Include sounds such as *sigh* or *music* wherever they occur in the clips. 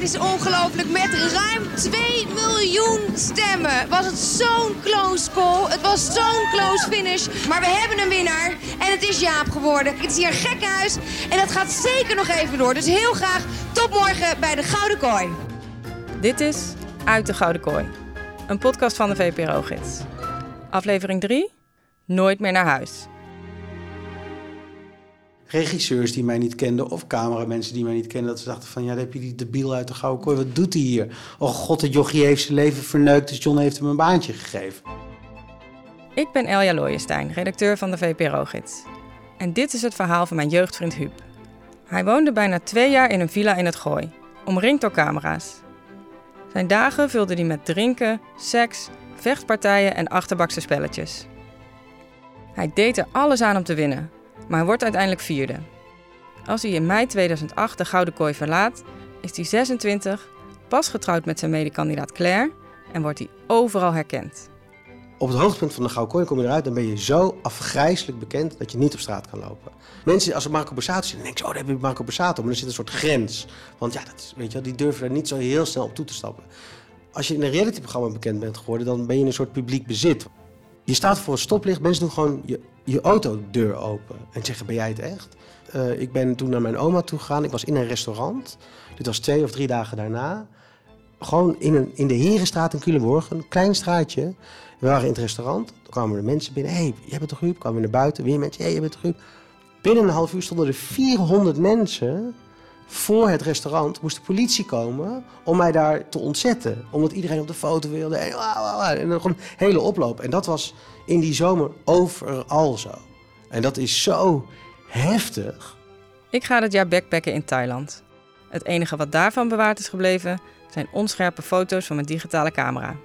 Het is ongelooflijk. Met ruim 2 miljoen stemmen was het zo'n close call. Het was zo'n close finish. Maar we hebben een winnaar. En het is Jaap geworden. Het is hier een. En dat gaat zeker nog even door. Dus heel graag tot morgen bij de Gouden Kooi. Dit is Uit de Gouden Kooi. Een podcast van de VPRO-gids. Aflevering 3. Nooit meer naar huis regisseurs die mij niet kenden of cameramensen die mij niet kenden. Dat ze dachten van, ja, dan heb je die debiel uit de gouden kooi. Wat doet hij hier? Oh god, het jochie heeft zijn leven verneukt, dus John heeft hem een baantje gegeven. Ik ben Elja Looijenstein, redacteur van de VPRO-gids. En dit is het verhaal van mijn jeugdvriend Huub. Hij woonde bijna twee jaar in een villa in het Gooi, omringd door camera's. Zijn dagen vulde hij met drinken, seks, vechtpartijen en achterbakse spelletjes. Hij deed er alles aan om te winnen, maar wordt uiteindelijk vierde. Als hij in mei 2008 de Gouden Kooi verlaat, is hij 26, pas getrouwd met zijn medekandidaat Claire en wordt hij overal herkend. Op het hoogtepunt van de Gouden Kooi kom je eruit, dan ben je zo afgrijzelijk bekend dat je niet op straat kan lopen. Mensen, als ze Marco Borsato zien, dan denken ze, oh, daar heb je Marco Borsato. Maar er zit een soort grens. Want ja, dat weet je, die durven er niet zo heel snel op toe te stappen. Als je in een realityprogramma bekend bent geworden, dan ben je een soort publiek bezit. Je staat voor een stoplicht, mensen doen gewoon je, je autodeur open en zeggen: Ben jij het echt? Uh, ik ben toen naar mijn oma toe gegaan. Ik was in een restaurant. Dit was twee of drie dagen daarna. Gewoon in, een, in de Herenstraat in Culemborg, een klein straatje. We waren in het restaurant. Toen kwamen er mensen binnen. Hey, jij bent toch Huub? Kwamen we naar buiten. Weer mensen. Hey, jij bent toch Huub? Binnen een half uur stonden er 400 mensen voor het restaurant moest de politie komen om mij daar te ontzetten. Omdat iedereen op de foto wilde. En, dan gewoon een hele oploop. En dat was in die zomer overal zo. En dat is zo heftig. Ik ga dit jaar backpacken in Thailand. Het enige wat daarvan bewaard is gebleven zijn onscherpe foto's van mijn digitale camera.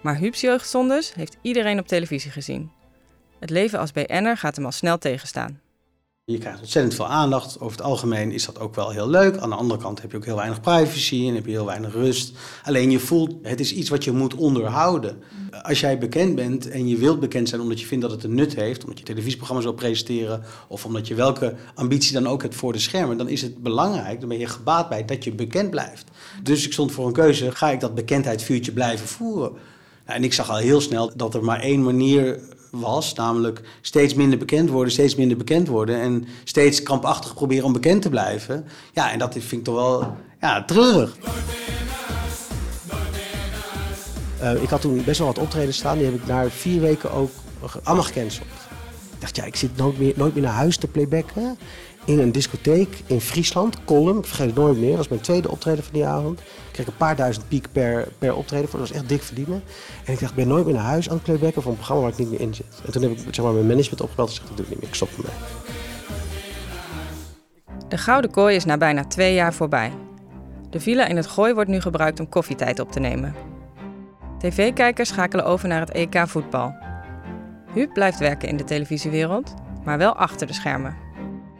Maar Huub's jeugdzondes heeft iedereen op televisie gezien. Het leven als BN'er gaat hem al snel tegenstaan. Je krijgt ontzettend veel aandacht. Over het algemeen is dat ook wel heel leuk. Aan de andere kant heb je ook heel weinig privacy en heb je heel weinig rust. Alleen je voelt, het is iets wat je moet onderhouden. Als jij bekend bent en je wilt bekend zijn omdat je vindt dat het een nut heeft, omdat je televisieprogramma's wil presenteren of omdat je welke ambitie dan ook hebt voor de schermen, dan is het belangrijk, dan ben je gebaat bij dat je bekend blijft. Dus ik stond voor een keuze, ga ik dat bekendheidsvuurtje blijven voeren? Nou, en ik zag al heel snel dat er maar één manier was. Namelijk steeds minder bekend worden, steeds minder bekend worden. En steeds krampachtig proberen om bekend te blijven. Ja, en dat vind ik toch wel ja, treurig. Uh, ik had toen best wel wat optredens staan. Die heb ik na vier weken ook allemaal gecanceld. Ik dacht, ja, ik zit nooit meer, nooit meer naar huis te playbacken in een discotheek in Friesland, Kolm. Ik vergeet het nooit meer. Dat was mijn tweede optreden van die avond. Ik kreeg een paar duizend piek per, per optreden. Dat was echt dik verdienen. En ik dacht, ik ben nooit meer naar huis aan het playbacken voor een programma waar ik niet meer in zit. En toen heb ik zeg maar, mijn management opgebeld en gezegd, ik doe het niet meer. Ik stop ermee. De Gouden Kooi is na bijna twee jaar voorbij. De villa in het Gooi wordt nu gebruikt om koffietijd op te nemen. TV-kijkers schakelen over naar het EK voetbal. Huub blijft werken in de televisiewereld, maar wel achter de schermen.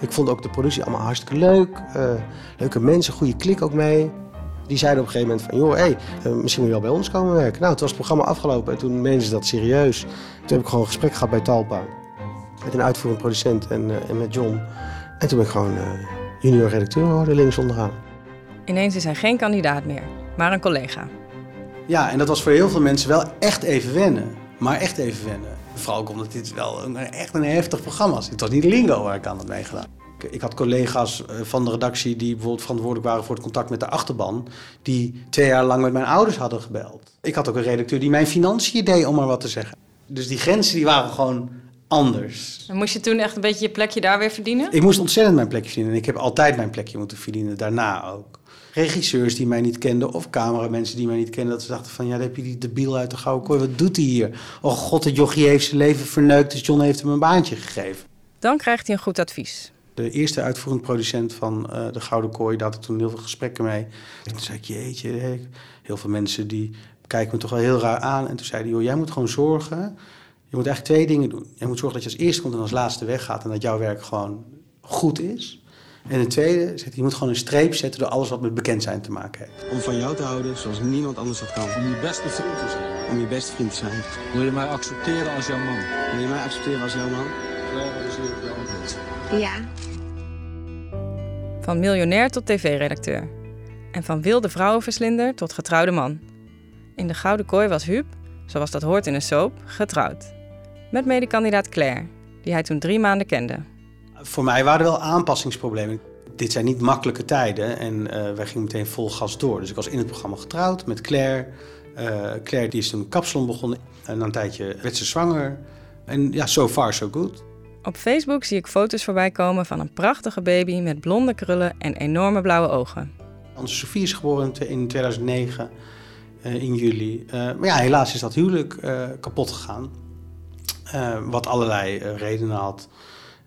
Ik vond ook de productie allemaal hartstikke leuk. Uh, leuke mensen, goede klik ook mee. Die zeiden op een gegeven moment van, joh, hey, uh, misschien moet je wel bij ons komen werken. Nou, toen was het programma afgelopen en toen meenden ze dat serieus. Toen heb ik gewoon een gesprek gehad bij Talpa. Met een uitvoerend producent en, uh, en met John. En toen ben ik gewoon junior redacteur geworden, links onderaan. Ineens is hij geen kandidaat meer, maar een collega. Ja, en dat was voor heel veel mensen wel echt even wennen. Maar echt even wennen. Vooral ook omdat dit wel een, echt een heftig programma was. Het was niet lingo waar ik aan had meegedaan. Ik had collega's eh, van de redactie die bijvoorbeeld verantwoordelijk waren voor het contact met de achterban, die twee jaar lang met mijn ouders hadden gebeld. Ik had ook een redacteur die mijn financiën deed, om maar wat te zeggen. Dus die grenzen die waren gewoon anders. En moest je toen echt een beetje je plekje daar weer verdienen? Ik moest ontzettend mijn plekje verdienen. En ik heb altijd mijn plekje moeten verdienen, daarna ook regisseurs die mij niet kenden of cameramensen die mij niet kenden. Dat ze dachten van, ja, dan heb je die debiel uit de gouden kooi. Wat doet hij hier? Oh god, het jochie heeft zijn leven verneukt, dus John heeft hem een baantje gegeven. Dan krijgt hij een goed advies. De eerste uitvoerend producent van uh, de Gouden Kooi, daar had ik toen heel veel gesprekken mee. En toen zei ik, jeetje, heel veel mensen die kijken me toch wel heel raar aan. En toen zei hij, joh, jij moet gewoon zorgen... Je moet eigenlijk twee dingen doen. Je moet zorgen dat je als eerste komt en als laatste weggaat... en dat jouw werk gewoon goed is. En ten tweede, je moet gewoon een streep zetten door alles wat met bekend zijn te maken heeft. Om van jou te houden zoals niemand anders dat kan. Om je beste vriend te zijn. Om je beste vriend te zijn. Wil je mij accepteren als jouw man? Wil je mij accepteren als jouw man? Ja, Ja. Van miljonair tot tv-redacteur. En van wilde vrouwenverslinder tot getrouwde man. In de Gouden Kooi was Huub, zoals dat hoort in een soap, getrouwd. Met medekandidaat Claire, die hij toen drie maanden kende. Voor mij waren er wel aanpassingsproblemen. Dit zijn niet makkelijke tijden en eh, wij gingen meteen vol gas door. Dus ik was in het programma getrouwd met Claire. Eh, Claire die is toen kapsalon begonnen en na een tijdje werd ze zwanger. En ja, so far so good. Op Facebook zie ik foto's voorbij komen van een prachtige baby met blonde krullen en enorme blauwe ogen. Onze Sofie is geboren in twe- in 2009, eh, in juli. Maar ja, helaas is dat huwelijk kapot gegaan. Wat allerlei redenen had.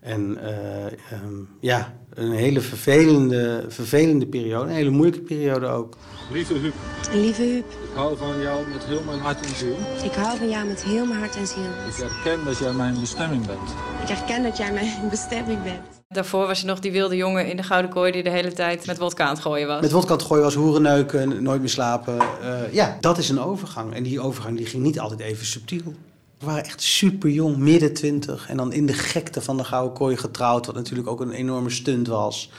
En eh, ehm, ja, een hele vervelende, vervelende periode. Een hele moeilijke periode ook. Lieve Huub, Lieve Huub, ik hou van jou met heel mijn hart en ziel. ik hou van jou met heel mijn hart en ziel. Ik erken dat jij mijn bestemming bent. Ik herken dat jij mijn bestemming bent. Daarvoor was je nog die wilde jongen in de Gouden Kooi die de hele tijd met wodka aan het gooien was. Met wodka gooien was hoerenneuken, nooit meer slapen. Eh, ja, dat is een overgang. En die overgang die ging niet altijd even subtiel. We waren echt super jong, midden twintig. En dan in de gekte van de Gouden Kooi getrouwd. Wat natuurlijk ook een enorme stunt was.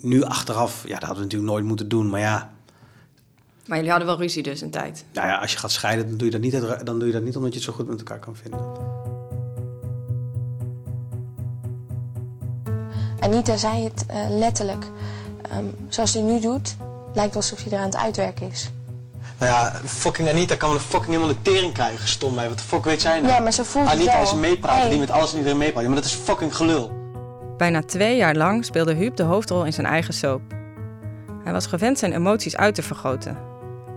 Nu achteraf, ja, dat hadden we natuurlijk nooit moeten doen. Maar ja, Maar jullie hadden wel ruzie dus een tijd. nou ja als je gaat scheiden, dan doe, je dat niet, dan doe je dat niet omdat je het zo goed met elkaar kan vinden. Anita zei het eh, letterlijk. Ehm, zoals ze nu doet, lijkt alsof ze er aan het uitwerken is. Nou ja, fucking Anita kan wel een fucking helemaal de tering krijgen, stom mij. Wat de fuck weet zij nou? Ja, maar ze voelt het Anita wel. is een meeprater Hey. die met alles en iedereen meepraat. Ja, maar dat is fucking gelul. Bijna twee jaar lang speelde Huub de hoofdrol in zijn eigen soap. Hij was gewend zijn emoties uit te vergroten.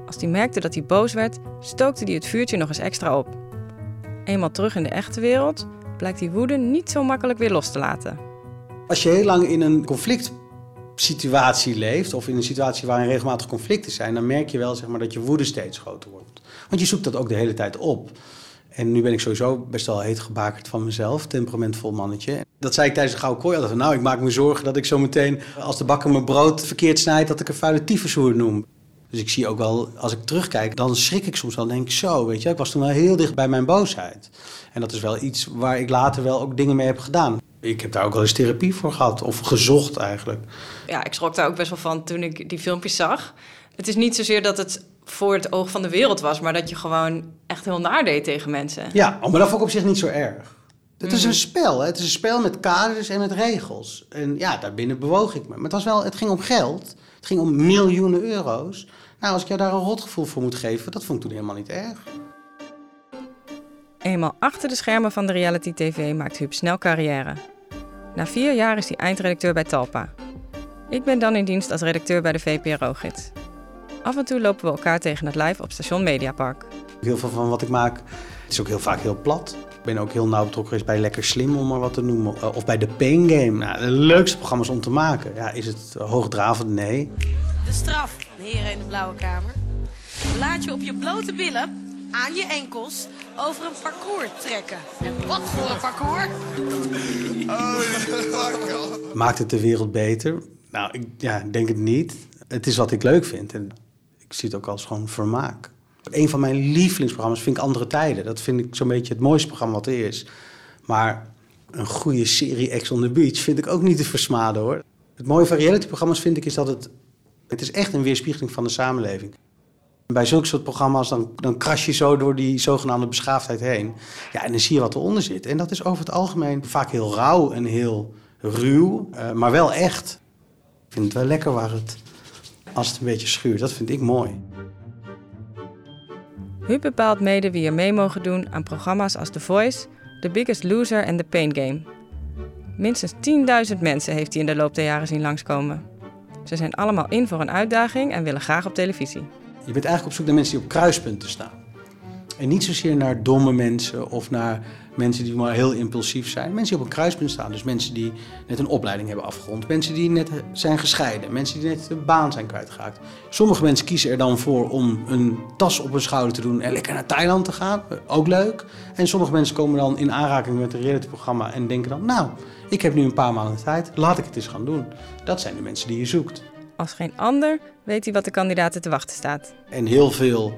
Als hij merkte dat hij boos werd, stookte hij het vuurtje nog eens extra op. Eenmaal terug in de echte wereld blijkt die woede niet zo makkelijk weer los te laten. Als je heel lang in een conflict situatie leeft, of in een situatie waarin regelmatig conflicten zijn, dan merk je wel zeg maar, dat je woede steeds groter wordt. Want je zoekt dat ook de hele tijd op. En nu ben ik sowieso best wel heet gebakerd van mezelf, temperamentvol mannetje. Dat zei ik tijdens de Gouden Kooi altijd. Nou, ik maak me zorgen dat ik zo meteen, als de bakker mijn brood verkeerd snijdt, dat ik een vuile tyfushoer noem. Dus ik zie ook wel, als ik terugkijk, dan schrik ik soms wel. Denk ik zo, weet je, ik was toen wel heel dicht bij mijn boosheid. En dat is wel iets waar ik later wel ook dingen mee heb gedaan. Ik heb daar ook wel eens therapie voor gehad, of gezocht eigenlijk. Ja, ik schrok daar ook best wel van toen ik die filmpjes zag. Het is niet zozeer dat het voor het oog van de wereld was, maar dat je gewoon echt heel naar deed tegen mensen. Ja, oh, maar dat vond ik op zich niet zo erg. Het is een spel, hè? het is een spel met kaders en met regels. En ja, daarbinnen bewoog ik me. Maar het, was wel, het ging om geld, het ging om miljoenen euro's. Nou, als ik jou daar een rotgevoel voor moet geven, dat vond ik toen helemaal niet erg. Eenmaal achter de schermen van de reality tv maakt Huub snel carrière. Na vier jaar is hij eindredacteur bij Talpa. Ik ben dan in dienst als redacteur bij de VPRO-gids. Af en toe lopen we elkaar tegen het lijf op station Mediapark. Heel veel van wat ik maak is ook heel vaak heel plat. Ik ben ook heel nauw betrokken geweest bij Lekker Slim, om maar wat te noemen. Eh, Of bij de Pain Game. Nou, de leukste programma's om te maken. Ja, is het hoogdravend? Nee. De straf, heren in de blauwe kamer. Laat je op je blote billen, aan je enkels, over een parcours trekken. En wat voor een parcours? Maakt het de wereld beter? Nou, ik ja, denk het niet. Het is wat ik leuk vind. En ik zie het ook als gewoon vermaak. Een van mijn lievelingsprogramma's vind ik Andere Tijden. Dat vind ik zo'n beetje het mooiste programma wat er is. Maar een goede serie Ex on the Beach vind ik ook niet te versmaden hoor. Het mooie van realityprogramma's vind ik is dat het... Het is echt een weerspiegeling van de samenleving. Bij zulke soort programma's dan, dan kras je zo door die zogenaamde beschaafdheid heen. Ja, en dan zie je wat eronder zit. En dat is over het algemeen vaak heel rauw en heel ruw, eh, maar wel echt. Ik vind het wel lekker waar het, als het een beetje schuurt. Dat vind ik mooi. Huub bepaalt mede wie er mee mogen doen aan programma's als The Voice, The Biggest Loser en The Pain Game. Minstens 10.000 mensen heeft hij in de loop der jaren zien langskomen. Ze zijn allemaal in voor een uitdaging en willen graag op televisie. Je bent eigenlijk op zoek naar mensen die op kruispunten staan. En niet zozeer naar domme mensen of naar mensen die maar heel impulsief zijn. Mensen die op een kruispunt staan. Dus mensen die net een opleiding hebben afgerond. Mensen die net zijn gescheiden. Mensen die net de baan zijn kwijtgeraakt. Sommige mensen kiezen er dan voor om een tas op hun schouder te doen en lekker naar Thailand te gaan. Ook leuk. En sommige mensen komen dan in aanraking met een realityprogramma en denken dan... Nou, ik heb nu een paar maanden tijd. Laat ik het eens gaan doen. Dat zijn de mensen die je zoekt. Als geen ander weet hij wat de kandidaten te wachten staat. En heel veel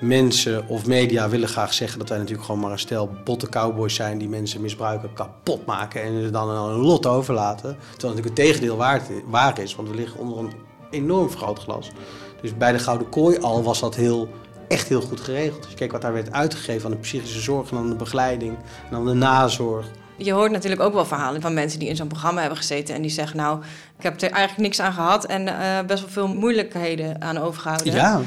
mensen of media willen graag zeggen dat wij natuurlijk gewoon maar een stel botte cowboys zijn die mensen misbruiken, kapot maken en ze dan een lot overlaten. Terwijl natuurlijk het tegendeel waar, is, want we liggen onder een enorm vergrootglas. Dus bij de Gouden Kooi al was dat heel, echt heel goed geregeld. Als je keek wat daar werd uitgegeven aan de psychische zorg en aan de begeleiding en aan de nazorg. Je hoort natuurlijk ook wel verhalen van mensen die in zo'n programma hebben gezeten en die zeggen: Nou, ik heb er eigenlijk niks aan gehad en eh, best wel veel moeilijkheden aan overgehouden. Ja,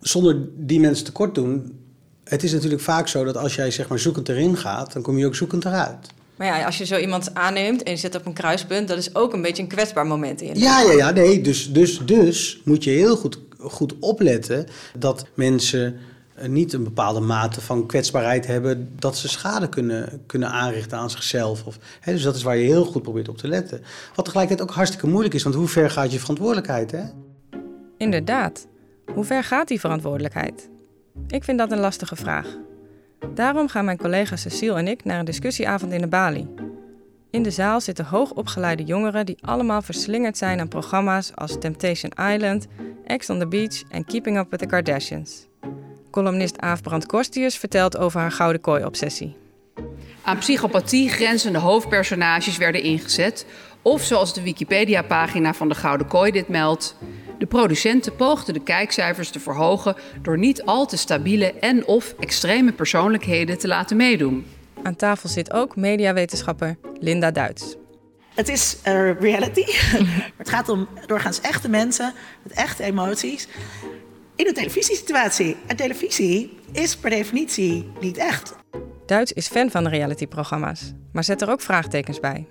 zonder die mensen tekort doen. Het is natuurlijk vaak zo dat als jij zeg maar zoekend erin gaat, dan kom je ook zoekend eruit. Maar ja, als je zo iemand aanneemt en je zit op een kruispunt, dat is ook een beetje een kwetsbaar moment in. Ja, ja, ja, nee. Dus, dus, dus moet je heel goed, goed opletten dat mensen niet een bepaalde mate van kwetsbaarheid hebben dat ze schade kunnen, kunnen aanrichten aan zichzelf. Of, hè, dus dat is waar je heel goed probeert op te letten. Wat tegelijkertijd ook hartstikke moeilijk is, want hoe ver gaat je verantwoordelijkheid? Hè? Inderdaad. Hoe ver gaat die verantwoordelijkheid? Ik vind dat een lastige vraag. Daarom gaan mijn collega Cecile en ik naar een discussieavond in de Bali. In de zaal zitten hoogopgeleide jongeren die allemaal verslingerd zijn aan programma's als Temptation Island, Ex on the Beach en Keeping Up with the Kardashians. Columnist Aaf Brand-Kostius vertelt over haar gouden kooi-obsessie. Aan psychopathie grenzende hoofdpersonages werden ingezet, of zoals de Wikipedia-pagina van de Gouden Kooi dit meldt, de producenten poogden de kijkcijfers te verhogen door niet al te stabiele en of extreme persoonlijkheden te laten meedoen. Aan tafel zit ook mediawetenschapper Linda Duits. Het is uh, reality. *laughs* het gaat om doorgaans echte mensen met echte emoties. In een televisiesituatie. En televisie is per definitie niet echt. Duits is fan van realityprogramma's, maar zet er ook vraagtekens bij.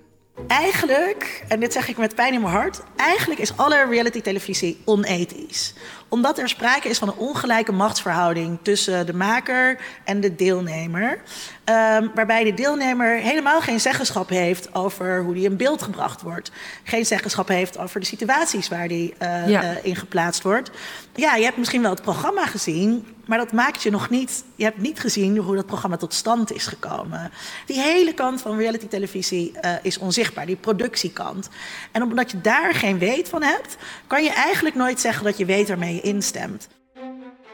Eigenlijk, en dit zeg ik met pijn in mijn hart, eigenlijk is alle reality-televisie onethisch. Omdat er sprake is van een ongelijke machtsverhouding tussen de maker en de deelnemer. Um, waarbij de deelnemer helemaal geen zeggenschap heeft over hoe die in beeld gebracht wordt. Geen zeggenschap heeft over de situaties waar die uh, ja. uh, in geplaatst wordt. Ja, je hebt misschien wel het programma gezien, maar dat maakt je nog niet. Je hebt niet gezien hoe dat programma tot stand is gekomen. Die hele kant van reality televisie uh, is onzichtbaar, die productiekant. En omdat je daar geen weet van hebt, kan je eigenlijk nooit zeggen dat je weet waarmee je instemt.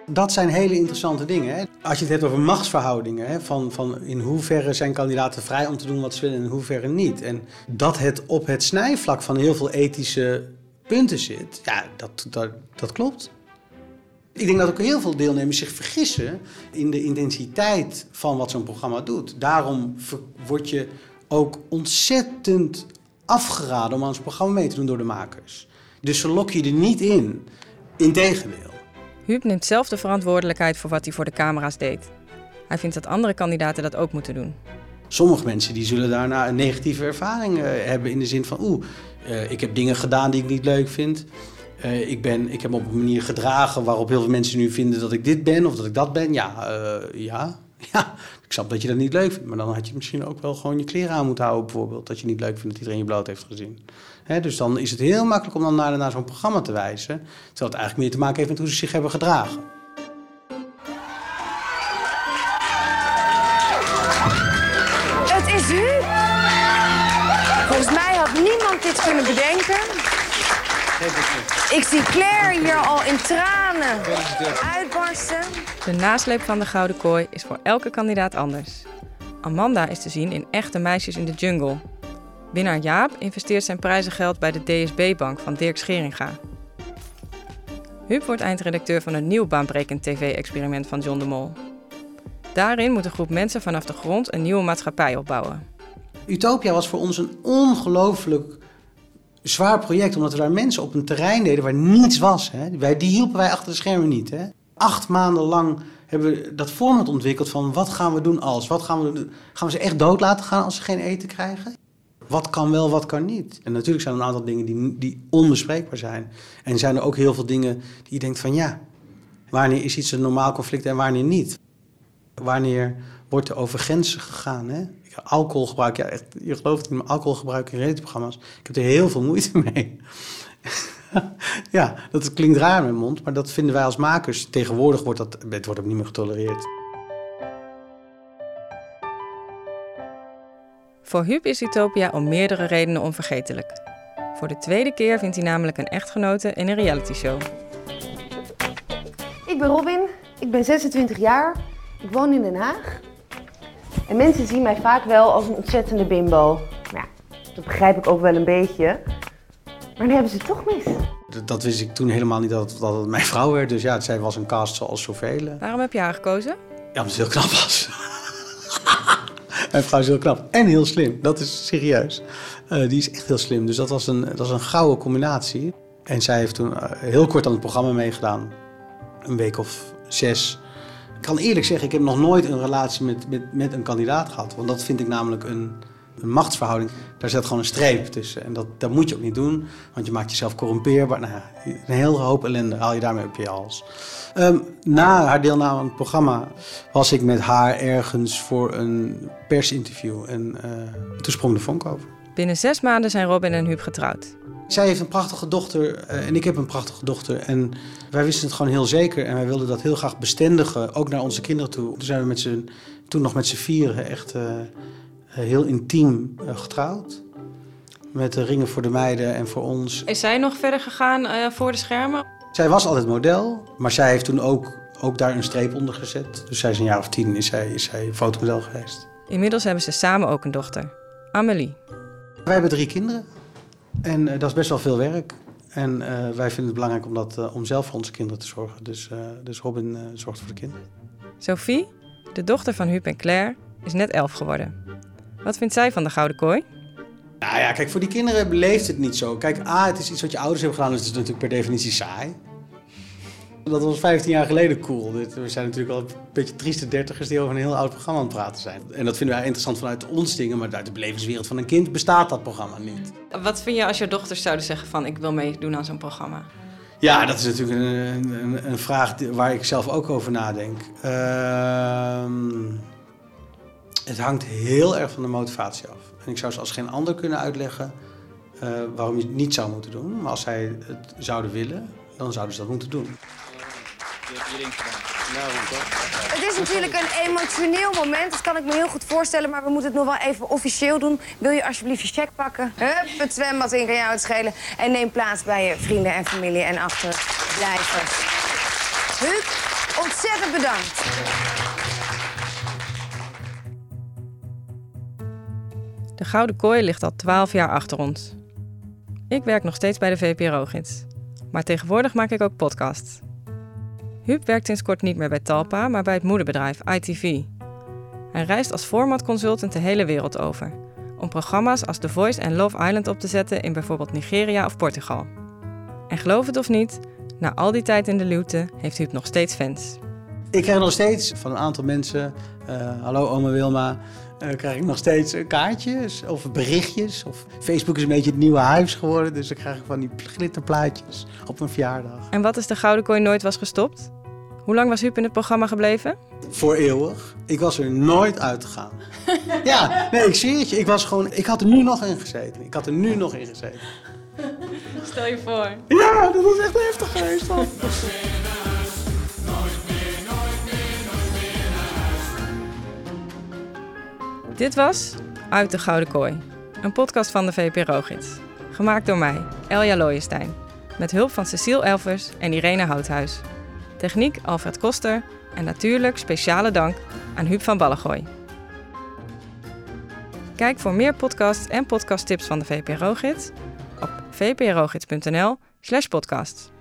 Dat zijn hele interessante dingen. Hè? Als je het hebt over machtsverhoudingen, hè? Van, van in hoeverre zijn kandidaten vrij om te doen wat ze willen en in hoeverre niet. En dat het op het snijvlak van heel veel ethische punten zit, ja, dat, dat, dat klopt. Ik denk dat ook heel veel deelnemers zich vergissen in de intensiteit van wat zo'n programma doet. Daarom word je ook ontzettend afgeraden om aan zo'n programma mee te doen door de makers. Dus ze lokken je er niet in. Integendeel. Huub neemt zelf de verantwoordelijkheid voor wat hij voor de camera's deed. Hij vindt dat andere kandidaten dat ook moeten doen. Sommige mensen die zullen daarna een negatieve ervaring uh, hebben in de zin van... oeh, uh, ik heb dingen gedaan die ik niet leuk vind. Uh, ik, ben, ik heb op een manier gedragen waarop heel veel mensen nu vinden dat ik dit ben of dat ik dat ben. Ja, ja, *laughs* ja, ik snap dat je dat niet leuk vindt. Maar dan had je misschien ook wel gewoon je kleren aan moeten houden bijvoorbeeld. Dat je niet leuk vindt dat iedereen je bloot heeft gezien. He, dus dan is het heel makkelijk om dan naar, naar zo'n programma te wijzen. Terwijl het eigenlijk meer te maken heeft met hoe ze zich hebben gedragen. Het is u. Volgens mij had niemand dit kunnen bedenken. Ik zie Claire hier al in tranen uitbarsten. De nasleep van de Gouden Kooi is voor elke kandidaat anders. Amanda is te zien in Echte Meisjes in de Jungle. Winnaar Jaap investeert zijn prijzengeld bij de DSB-bank van Dirk Scheringa. Huub wordt eindredacteur van een nieuw baanbrekend tv-experiment van John de Mol. Daarin moet een groep mensen vanaf de grond een nieuwe maatschappij opbouwen. Utopia was voor ons een ongelooflijk zwaar project, omdat we daar mensen op een terrein deden waar niets was. Hè. Die hielpen wij achter de schermen niet. Hè. Acht maanden lang hebben we dat format ontwikkeld van wat gaan we doen als? Wat gaan we? Gaan we ze echt dood laten gaan als ze geen eten krijgen? Wat kan wel, wat kan niet? En natuurlijk zijn er een aantal dingen die, die onbespreekbaar zijn. En zijn er ook heel veel dingen die je denkt van ja, wanneer is iets een normaal conflict en wanneer niet? Wanneer wordt er over grenzen gegaan? Hè? Alcoholgebruik, ja, echt, je gelooft het niet, maar alcoholgebruik in realityprogramma's. Ik heb er heel veel moeite *laughs* mee. ja, dat klinkt raar in mijn mond, maar dat vinden wij als makers. Tegenwoordig wordt dat, het wordt ook niet meer getolereerd. Voor Huub is Utopia om meerdere redenen onvergetelijk. Voor de tweede keer vindt hij namelijk een echtgenote in een realityshow. Ik ben Robin, ik ben 26 jaar, ik woon in Den Haag. En mensen zien mij vaak wel als een ontzettende bimbo. Ja, dat begrijp ik ook wel een beetje. Maar dan hebben ze het toch mis. dat wist ik toen helemaal niet dat, dat het mijn vrouw werd. Dus ja, zij was een cast zoals zoveel. Waarom heb je haar gekozen? Ja, omdat ze heel knap was. Mijn vrouw is heel knap. En heel slim. Dat is serieus. Eh, die is echt heel slim. Dus dat was een, dat was een gouden combinatie. En zij heeft toen eh, heel kort aan het programma meegedaan. Een week of zes. Ik kan eerlijk zeggen, ik heb nog nooit een relatie met, met, met een kandidaat gehad. Want dat vind ik namelijk een, een machtsverhouding. Daar zit gewoon een streep tussen. En dat, dat moet je ook niet doen. Want je maakt jezelf corrumpeerbaar. Nou, een hele hoop ellende haal je daarmee op je hals. Ehm, na haar deelname aan het programma was ik met haar ergens voor een persinterview. En eh, toen sprong de vonk over. Binnen zes maanden zijn Robin en Huub getrouwd. Zij heeft een prachtige dochter eh, en ik heb een prachtige dochter. En wij wisten het gewoon heel zeker. En wij wilden dat heel graag bestendigen, ook naar onze kinderen toe. Toen zijn we met z'n, toen nog met z'n vieren echt eh, heel intiem eh, getrouwd. Met de ringen voor de meiden en voor ons. Is zij nog verder gegaan eh, voor de schermen? Zij was altijd model, maar zij heeft toen ook, ook daar een streep onder gezet. Dus zij is een jaar of tien is zij, is zij fotomodel geweest. Inmiddels hebben ze samen ook een dochter, Amelie. Wij hebben drie kinderen en eh, dat is best wel veel werk. En eh, wij vinden het belangrijk om, dat, eh, om zelf voor onze kinderen te zorgen. Dus, eh, dus Robin eh, zorgt voor de kinderen. Sophie, de dochter van Huub en Claire, is net elf geworden. Wat vindt zij van de Gouden Kooi? Nou ja, kijk, voor die kinderen beleeft het niet zo. Kijk, A, het is iets wat je ouders hebben gedaan, dus het is natuurlijk per definitie saai. Dat was 15 jaar geleden cool. We zijn natuurlijk wel een beetje trieste dertigers die over een heel oud programma aan het praten zijn. En dat vinden wij interessant vanuit ons dingen, maar uit de belevingswereld van een kind bestaat dat programma niet. Wat vind je als je dochters zouden zeggen van ik wil meedoen aan zo'n programma? Ja, dat is natuurlijk een, een, een vraag waar ik zelf ook over nadenk. Ehm, het hangt heel erg van de motivatie af. En ik zou ze als geen ander kunnen uitleggen eh, waarom je het niet zou moeten doen. Maar als zij het zouden willen, dan zouden ze dat moeten doen. Het is natuurlijk een emotioneel moment, dat kan ik me heel goed voorstellen. Maar we moeten het nog wel even officieel doen. Wil je alsjeblieft je check pakken? Hup, het zwembad in kan jou het schelen. En neem plaats bij je vrienden en familie en achterblijvers. Huub, ontzettend bedankt. Gouden Kooi ligt al 12 jaar achter ons. Ik werk nog steeds bij de VPRO-gids. Maar tegenwoordig maak ik ook podcasts. Huub werkt sinds kort niet meer bij Talpa, maar bij het moederbedrijf ITV. Hij reist als formatconsultant de hele wereld over. Om programma's als The Voice en Love Island op te zetten in bijvoorbeeld Nigeria of Portugal. En geloof het of niet, na al die tijd in de luwte heeft Huub nog steeds fans. Ik krijg nog steeds van een aantal mensen, eh, hallo oma Wilma, eh, krijg ik nog steeds eh, kaartjes of berichtjes. Of Facebook is een beetje het nieuwe huis geworden, dus dan krijg ik van die glitterplaatjes op mijn verjaardag. En wat is de Gouden Kooi nooit was gestopt? Hoe lang was Huub in het programma gebleven? Voor eeuwig. Ik was er nooit uitgegaan. *laughs* ja, nee, ik zie het je. Ik was gewoon, ik had er nu nog in gezeten. Ik had er nu nog in gezeten. Stel je voor. Ja, dat was echt heftig geweest. Dit was Uit de Gouden Kooi, een podcast van de VPRO-gids. Gemaakt door mij, Elja Looijenstein, met hulp van Cecile Elvers en Irene Houthuis. Techniek Alfred Koster en natuurlijk speciale dank aan Huub van Ballengooi. Kijk voor meer podcasts en podcasttips van de VPRO-gids op vprogids.nl slash podcast.